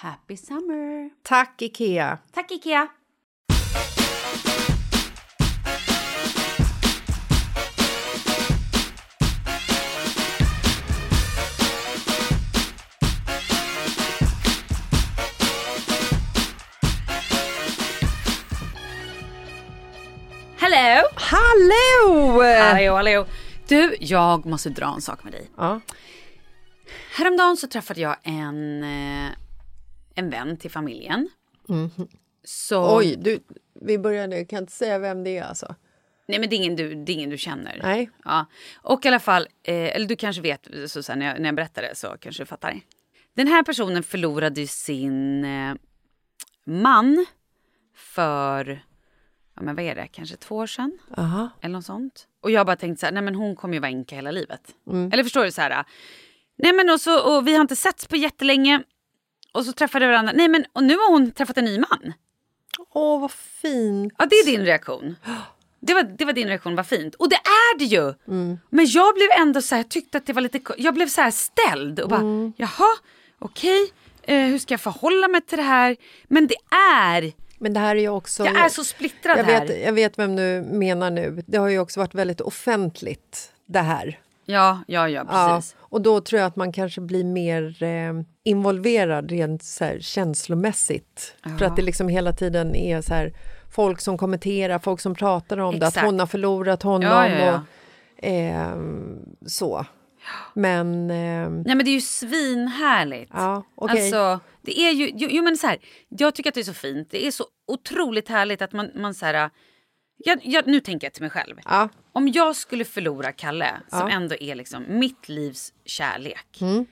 Happy summer! Tack, Ikea! Tack Ikea! Hello! Hallå! Hallå, hallå! Du, jag måste dra en sak med dig. Ja. Häromdagen så träffade jag en, eh, en vän till familjen. Så, Oj, du, vi började, jag kan inte säga vem det är alltså. Nej men det är ingen du, det ingen du känner. Nej. Ja. Och i alla fall, eh, eller du kanske vet, så sen när, jag, när jag berättar det så kanske du fattar. Den här personen förlorade sin eh, man för, ja men vad är det, kanske två år sedan? Aha. Eller något sånt. Och jag bara tänkte så här, nej men hon kommer ju vara änka hela livet. Eller förstår du så här, nej men och, så, och vi har inte setts på jättelänge. Och så träffade varandra, nej men och nu har hon träffat en ny man. Åh, vad fint. Ja, det är din reaktion. Det var, det var din reaktion, vad fint. Och det är det ju! Men jag blev ändå så här, tyckte att det var lite, jag blev så här ställd och bara, jaha, okej, eh, hur ska jag förhålla mig till det här? Men det är, Men det här är ju också... jag är så splittrad jag här. vet, jag vet vem du menar nu. Det har ju också varit väldigt offentligt, det här. Ja, ja, ja, precis. och då tror jag att man kanske blir mer eh, involverad rent så här, känslomässigt. För att det liksom hela tiden är så här, folk som kommenterar, folk som pratar om det, Exakt. att hon har förlorat honom Ja, ja, ja. och eh, så. Men... Eh, Nej men det är ju svinhärligt. Ja, okej. Alltså, det är ju, jo, jo men så här, jag tycker att det är så fint. Det är så otroligt härligt att man, man så här, jag, jag, nu tänker jag till mig själv. ja, Om jag skulle förlora Kalle, som Ja. ändå är liksom mitt livs kärlek. Mm.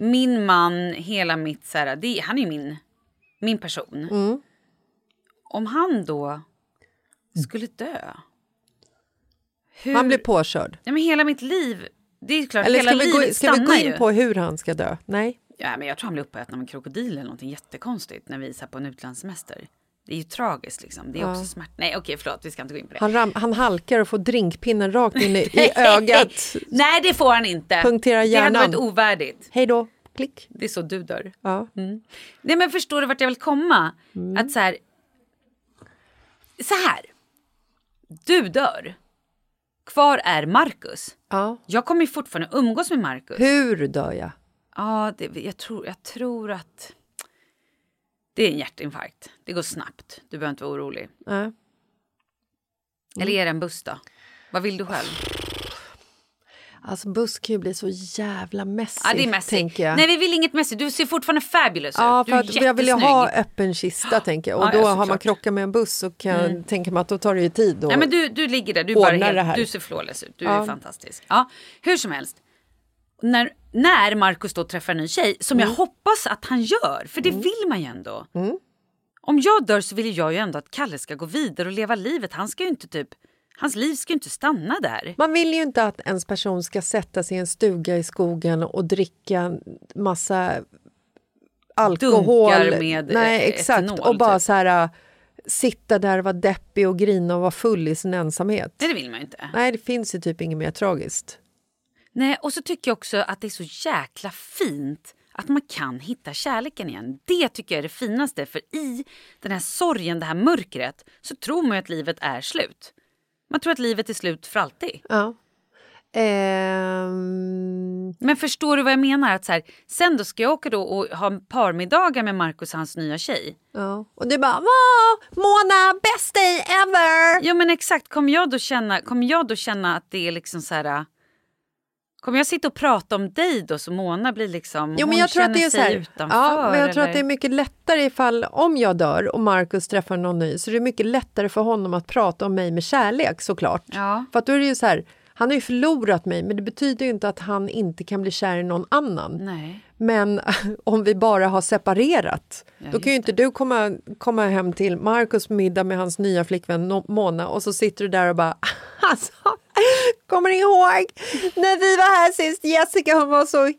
Min man, hela mitt, så här, det, han är ju min, min person. Mm. Om han då skulle dö. Hur, han blir påkörd. ja, men hela mitt liv, det är klart, Eller hela ska vi, gå, ska vi gå in ju. på hur han ska dö? Nej. Ja, men jag tror han blir uppäten av en krokodil eller någonting jättekonstigt när vi är på en utlandssemester. Det är ju tragiskt liksom. Det är också smärt. Nej okej förlåt vi ska inte gå in på det. Han, ram, han halkar och får drinkpinnen rakt in i, i ögat. Nej det får han inte. Punktera Det hade hjärnan. varit ovärdigt. Hej då. Klick. Det är så du dör. Ja. Nej men förstår du vart jag vill komma? Mm. Att så här. Så här. Du dör. Kvar är Marcus. ja. Jag kommer ju fortfarande umgås med Marcus. Hur dör jag? Ja, det, jag, tror, jag tror att det är en hjärtinfarkt. Det går snabbt. Du behöver inte vara orolig. Ja. Eller är det en buss då? Vad vill du själv? Alltså buss kan ju bli så jävla mässigt. Ja, det är mässigt. tänker jag. Nej, vi vill inget mässigt. Du ser fortfarande fabulous Ja, ut. Du för jag vill ju ha öppen kista tänker jag. Och Ja, då ja, har man krockat med en buss så kan jag tänka mig att då tar det ju tid. Och... Ja, men du, du ligger där, du, bara helt, du ser flawless ut. Du Ja. är fantastisk. Ja, hur som helst. När, när Markus då träffar en ny tjej, som Mm. jag hoppas att han gör, för det vill man ju ändå. Om jag dör så vill jag ju ändå att Kalle ska gå vidare och leva livet. Han ska inte typ, hans liv ska ju inte stanna där. Man vill ju inte att ens person ska sätta sig i en stuga i skogen och dricka massa alkohol. Dunkar med, Nej, eh, exakt. etanol, och bara typ. så här äh, sitta där och vara deppig och grina och vara full i sin ensamhet. Nej, det vill man ju inte. Nej, det finns ju typ inget mer tragiskt. Nej, och så tycker jag också att det är så jäkla fint att man kan hitta kärleken igen. Det tycker jag är det finaste, för i den här sorgen, det här mörkret, så tror man ju att livet är slut. Man tror att livet är slut för alltid. Ja. Ehm, Men förstår du vad jag menar? Att så här, sen då ska jag åka då och ha parmiddagar med Markus och hans nya tjej. ja. Och det bara Åh, Mona, best day ever! Ja men exakt, kommer jag då känna, kommer jag då känna att det är liksom så här... Kommer jag sitta och prata om dig då så Mona blir liksom, Jo, men jag tror att det är så här, utanför? ja, men jag tror eller? att det är mycket lättare ifall om jag dör och Markus träffar någon ny så är det mycket lättare för honom att prata om mig med kärlek såklart. Ja. För att då är det ju så här, han har ju förlorat mig men det betyder ju inte att han inte kan bli kär i någon annan. Nej. Men om vi bara har separerat, Ja, då kan ju inte du komma, komma hem till Markus middag med hans nya flickvän Mona och så sitter du där och bara alltså, kommer ni ihåg när vi var här sist? Jessica hon var så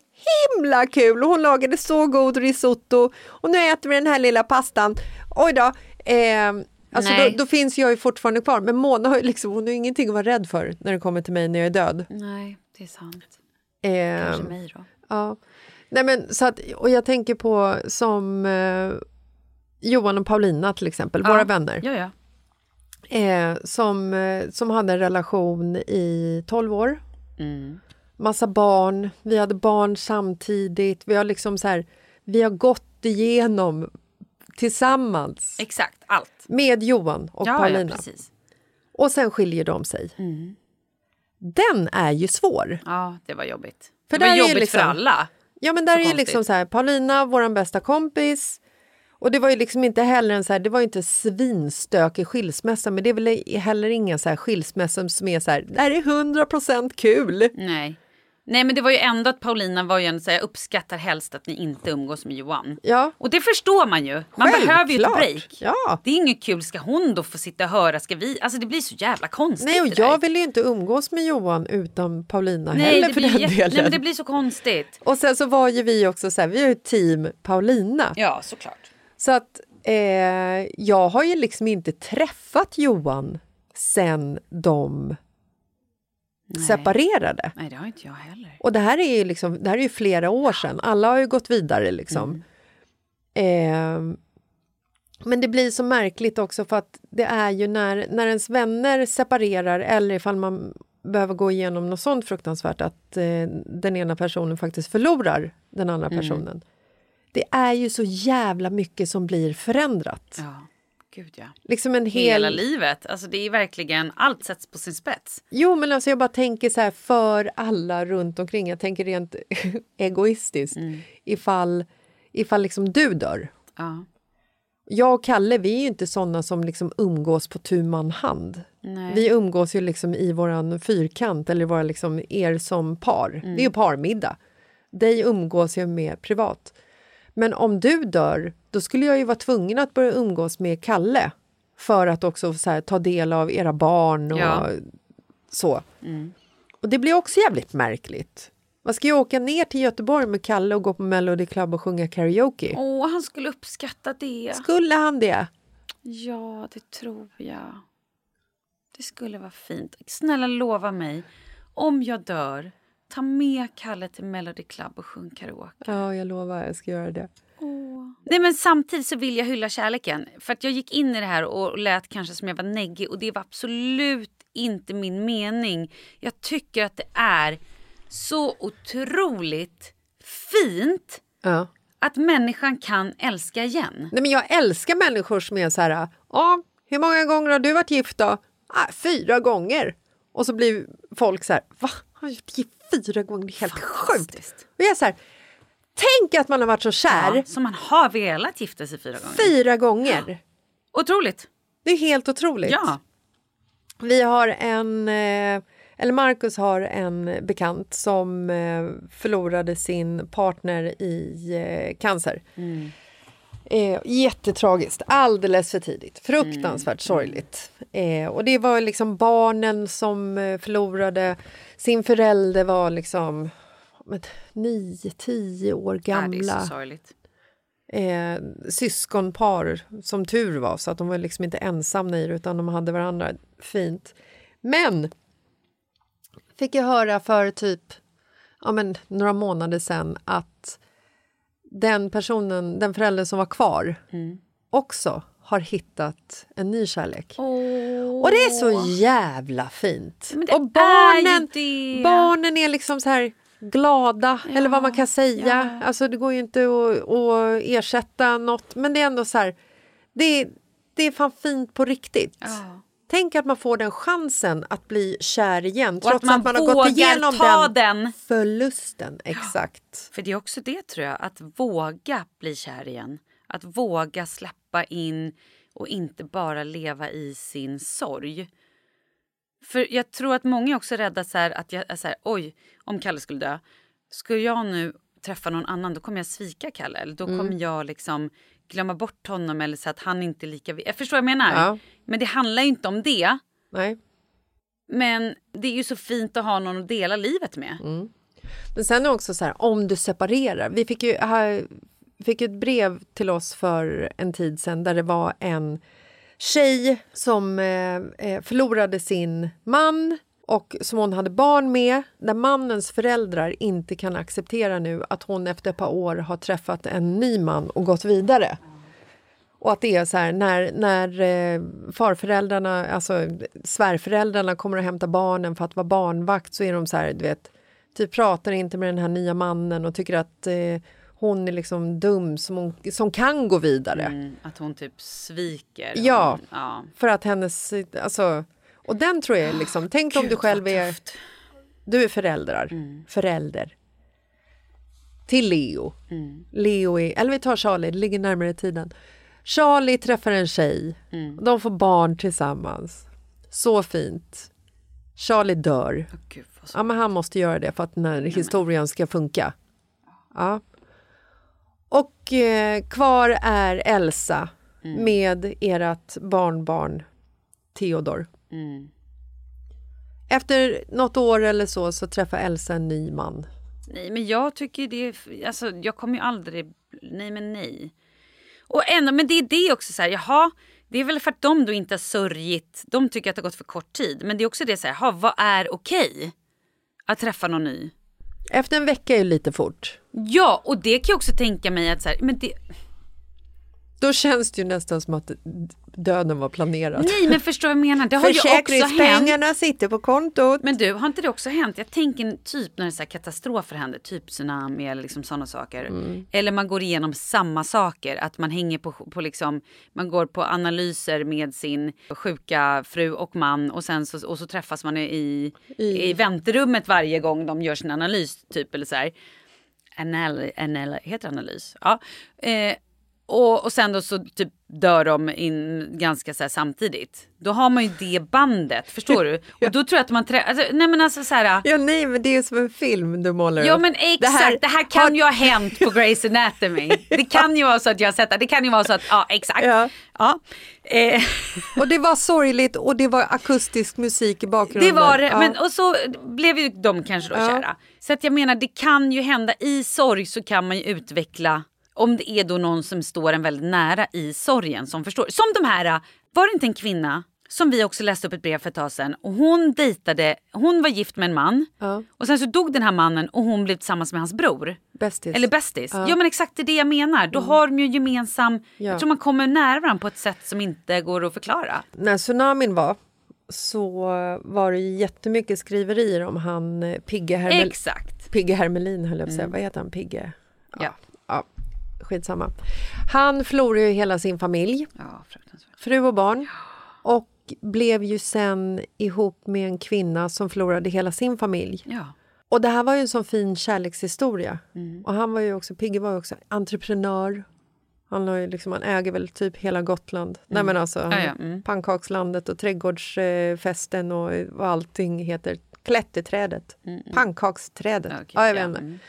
himla kul och hon lagade så god risotto och nu äter vi den här lilla pastan. Oj då. Eh, alltså Nej. då, då finns jag ju fortfarande kvar men Mona har ju liksom, hon har ju ingenting att vara rädd för när det kommer till mig när jag är död. Nej, det är sant. Eh, Kanske mig då. Ja. Nej, men, så att, och jag tänker på som eh, Johan och Paulina till exempel, våra vänner, Ja, ja. Eh, som, eh, som hade en relation i 12 år. Mm. Massa barn, vi hade barn samtidigt. Vi har liksom så här, vi har gått igenom tillsammans Exakt, allt. med Johan och ja, ja, Paulina. precis. och sen skiljer de sig. Den är ju svår. Ja, det var jobbigt. För det var jobbigt liksom- för alla. Ja men där Så är ju liksom så här, Paulina, vår bästa kompis. Och det var ju liksom inte heller en så här, det var ju inte svinstökig skilsmässa men det är väl heller ingen så här skilsmässa som är så här, det här är 100% kul. Nej. Nej, men det var ju ändå att Paulina var ju ändå så här, jag uppskattar helst att ni inte umgås med Johan. Ja, Och det förstår man ju. Man behöver ju ett Självklart. break. Ja. Det är inget kul. Ska hon då få sitta och höra? Ska vi? Alltså det blir så jävla konstigt Nej och jag vill ju inte umgås med Johan utan Paulina Nej, heller för den jätte- delen. Nej, men det blir så konstigt. Och sen så var ju vi också så här, vi är ju team Paulina. Ja, såklart. Så att eh, jag har ju liksom inte träffat Johan sen de Nej. separerade. Nej, det har inte jag heller. Och det här är ju liksom, det här är ju flera år sedan. Alla har ju gått vidare liksom. Eh, men det blir så märkligt också för att det är ju när, när ens vänner separerar eller ifall man behöver gå igenom något sånt fruktansvärt att eh, den ena personen faktiskt förlorar den andra personen. Det är ju så jävla mycket som blir förändrat. Ja. Gud ja. Liksom en hel... Hela livet. Alltså det är verkligen, allt sätts på sin spets. Jo, men alltså jag bara tänker så här för alla runt omkring. Jag tänker rent egoistiskt. Mm. Ifall, ifall liksom du dör. Ja. Jag och Kalle, vi är ju inte såna som liksom umgås på tu man hand. Nej. Vi umgås ju liksom i våran fyrkant, eller våra liksom er som par. Mm. Det är ju parmiddag. Dig umgås jag med privat. Men om du dör, då skulle jag ju vara tvungen att börja umgås med Kalle för att också så här, ta del av era barn och Ja. så. Mm. Och det blir också jävligt märkligt. Vad ska jag åka ner till Göteborg med Kalle och gå på Melody Club och sjunga karaoke? Åh, han skulle uppskatta det. Skulle han det? Ja, det tror jag. Det skulle vara fint. Snälla lova mig, om jag dör, ta med Kalle till Melody Club och sjung karaoke. Ja, jag lovar, jag ska göra det. Nej, men samtidigt så vill jag hylla kärleken. För att jag gick in i det här och lät kanske som jag var neggig och det var absolut inte min mening. Jag tycker att det är så otroligt fint Ja. att människan kan älska igen. Nej, men jag älskar människor som är så här... Hur många gånger har du varit gift då? Ah, fyra gånger. Och så blir folk så här... Va? Har jag varit gift fyra gånger? Det är helt sjukt. Och jag är så här... Tänk att man har varit så kär Ja, som man har velat gifta sig fyra gånger. fyra gånger. Otroligt! Det är helt otroligt. Ja. Vi har en... eh, Eller Marcus har en bekant som eh, förlorade sin partner i eh, cancer. Eh, jättetragiskt, alldeles för tidigt. Fruktansvärt sorgligt. Eh, och det var liksom barnen som eh, förlorade sin förälder var liksom men, nio, tio år gamla sorgligt. eh, syskonpar, som tur var. Så att de var liksom inte ensamma i det, utan de hade varandra. Fint. Men fick jag höra för typ ja, men, några månader sen att den personen, den förälder som var kvar också har hittat en ny kärlek. Och det är så jävla fint. Och är barnen, det. barnen är liksom så här glada, eller vad man kan säga. Alltså det går ju inte att, att ersätta något, men det är ändå så här, det, är- det är fan fint på riktigt. Ja. Tänk att man får den chansen att bli kär igen Och trots att man, att man har gått igenom den, den. förlusten. Exakt. För det är också det tror jag, att våga bli kär igen. Att våga släppa in och inte bara leva i sin sorg. För jag tror att många är också rädda så att jag så här, oj, om Kalle skulle dö, skulle jag nu träffa någon annan då kommer jag svika Kalle. Eller då Mm. kommer jag liksom glömma bort honom eller så att han inte är lika... Jag förstår vad jag menar. Ja. Men det handlar ju inte om det. Nej. Men det är ju så fint att ha någon att dela livet med. Mm. Men sen är också så här, om du separerar. Vi fick ju här, fick ju ett brev till oss för en tid sedan där det var en tjej som eh, eh, förlorade sin man och som hon hade barn med, där mannens föräldrar inte kan acceptera nu att hon efter ett par år har träffat en ny man och gått vidare. Och att det är så här, när, när eh, farföräldrarna, alltså svärföräldrarna kommer och hämtar barnen för att vara barnvakt så är de så här, du vet, typ pratar inte med den här nya mannen och tycker att eh, hon är liksom dum som, hon, som kan gå vidare. Mm, att hon typ sviker. Ja. Hon, ja. För att hennes, alltså, och den tror jag liksom, tänk om du Gud, själv är, du är föräldrar, förälder till Leo. Leo är, eller vi tar Charlie, det ligger närmare i tiden. Charlie träffar en tjej, de får barn tillsammans. Så fint. Charlie dör. Åh, Gud. Ja, men han måste göra det för att den här historien ska funka. Ja. Och eh, kvar är Elsa med ert barnbarn Theodor. Efter något år eller så så träffar Elsa en ny man. Nej, men jag tycker det. Alltså, jag kommer ju aldrig... Nej, men nej. Och ändå, men det är det också så här, jaha, det är väl för att de då inte har sörjit. De tycker att det har gått för kort tid. Men det är också det så här, jaha, vad är okej? Att träffa någon ny. Efter en vecka är ju lite fort. Ja, och det kan jag också tänka mig att så här, men det... Då känns det ju nästan som att döden var planerad. Nej men förstår vad jag menar. Det har ju också hänt. Sitter på kontot. Men du, har inte det också hänt? Jag tänker typ när det är så katastrofer händer, typ tsunami eller liksom sådana saker. Mm. Eller man går igenom samma saker, att man hänger på, på liksom, man går på analyser med sin sjuka fru och man och sen så, och så träffas man i, i väntrummet varje gång de gör sin analys typ eller så här. Anal, anal, heter analys? Ja. Eh, och, och sen då så typ dör de in ganska så samtidigt. Då har man ju det bandet, förstår du? Och då tror jag att man trä- alltså, nej men alltså så här. Ja nej men det är som en film du målar Ja upp. men exakt, det här, det här kan har... ju ha hänt på Grey's Anatomy. Det kan ju vara så att jag har sett det, det kan ju vara så att, ja exakt. Ja. ja. Eh. Och det var sorgligt och det var akustisk musik i bakgrunden. Det var det, ja. men och så blev ju de kanske då Ja. kära. Så att jag menar det kan ju hända, i sorg så kan man ju utveckla om det är då någon som står en väldigt nära i sorgen som förstår. Som de här, var det inte en kvinna som vi också läste upp ett brev för ett tag sedan och hon dejtade, hon var gift med en man Ja. och sen så dog den här mannen och hon blev tillsammans med hans bror. Bästis. Eller bästis. Ja. men exakt det är det jag menar. Då har de ju gemensam, Ja. jag tror man kommer nära varandra på ett sätt som inte går att förklara. När tsunamin var så var det jättemycket skriverier om han eh, Pigge, Hermel-. Pigge Hermelin höll jag på att säga. Vad heter han? Pigge? Ja. Skitsamma. Han förlorade ju hela sin familj, Ja, fru och barn. Och blev ju sen ihop med en kvinna som förlorade hela sin familj. Ja. Och det här var ju en sån fin kärlekshistoria. Och han var ju också, Pigge var ju också entreprenör. Han, har ju liksom, han äger väl typ hela Gotland. Nej men alltså, Ja, ja, mm. pannkakslandet och trädgårdsfesten och vad allting heter. Klätterträdet. Pannkaksträdet. Okej, ja, jag ja, vet inte.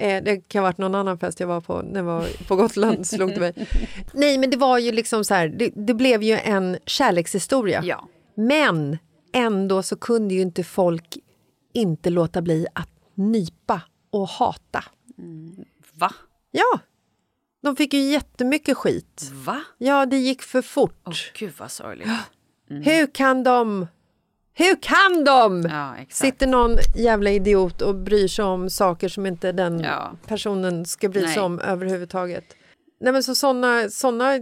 Mm. Eh, det kan ha varit någon annan fest jag var på när jag var på Gotland. slog det mig. Nej men det var ju liksom så här, det, det blev ju en kärlekshistoria. Ja. Men ändå så kunde ju inte folk inte låta bli att nypa och hata. Va? Ja, de fick ju jättemycket skit. Va? Ja, det gick för fort. Åh gud vad sorgligt. Hur kan de? Hur kan de? Ja. Sitter någon jävla idiot och bryr sig om saker som inte den Ja. personen ska bry sig Nej. om överhuvudtaget. Nej men så såna, såna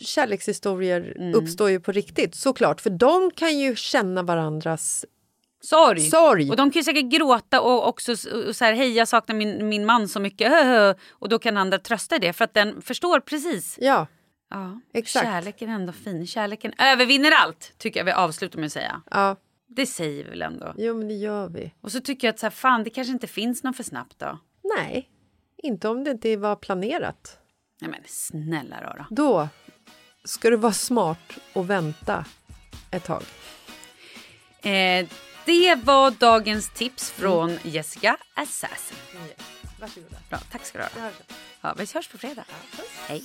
kärlekshistorier Mm. uppstår ju på riktigt såklart för de kan ju känna varandras Sorg. sorg. Och de kan ju säkert gråta och också och så här, hej jag saknar min, min man så mycket. Och då kan andra trösta det för att den förstår precis. Ja, Ja, Exakt. Kärleken är ändå fin. Kärleken övervinner allt, tycker jag vi avslutar med att säga. ja, Det säger vi väl ändå. jo men det gör vi. Och så tycker jag att så här, fan det kanske inte finns någon för snabbt då. Nej, inte om det inte var planerat. Nej men snälla rara. Då ska du vara smart och vänta ett tag. Eh, det var dagens tips från Jessica Assassin. Varsågoda. Bra, tack ska du ha. Ja, vi hörs på fredag. Hej.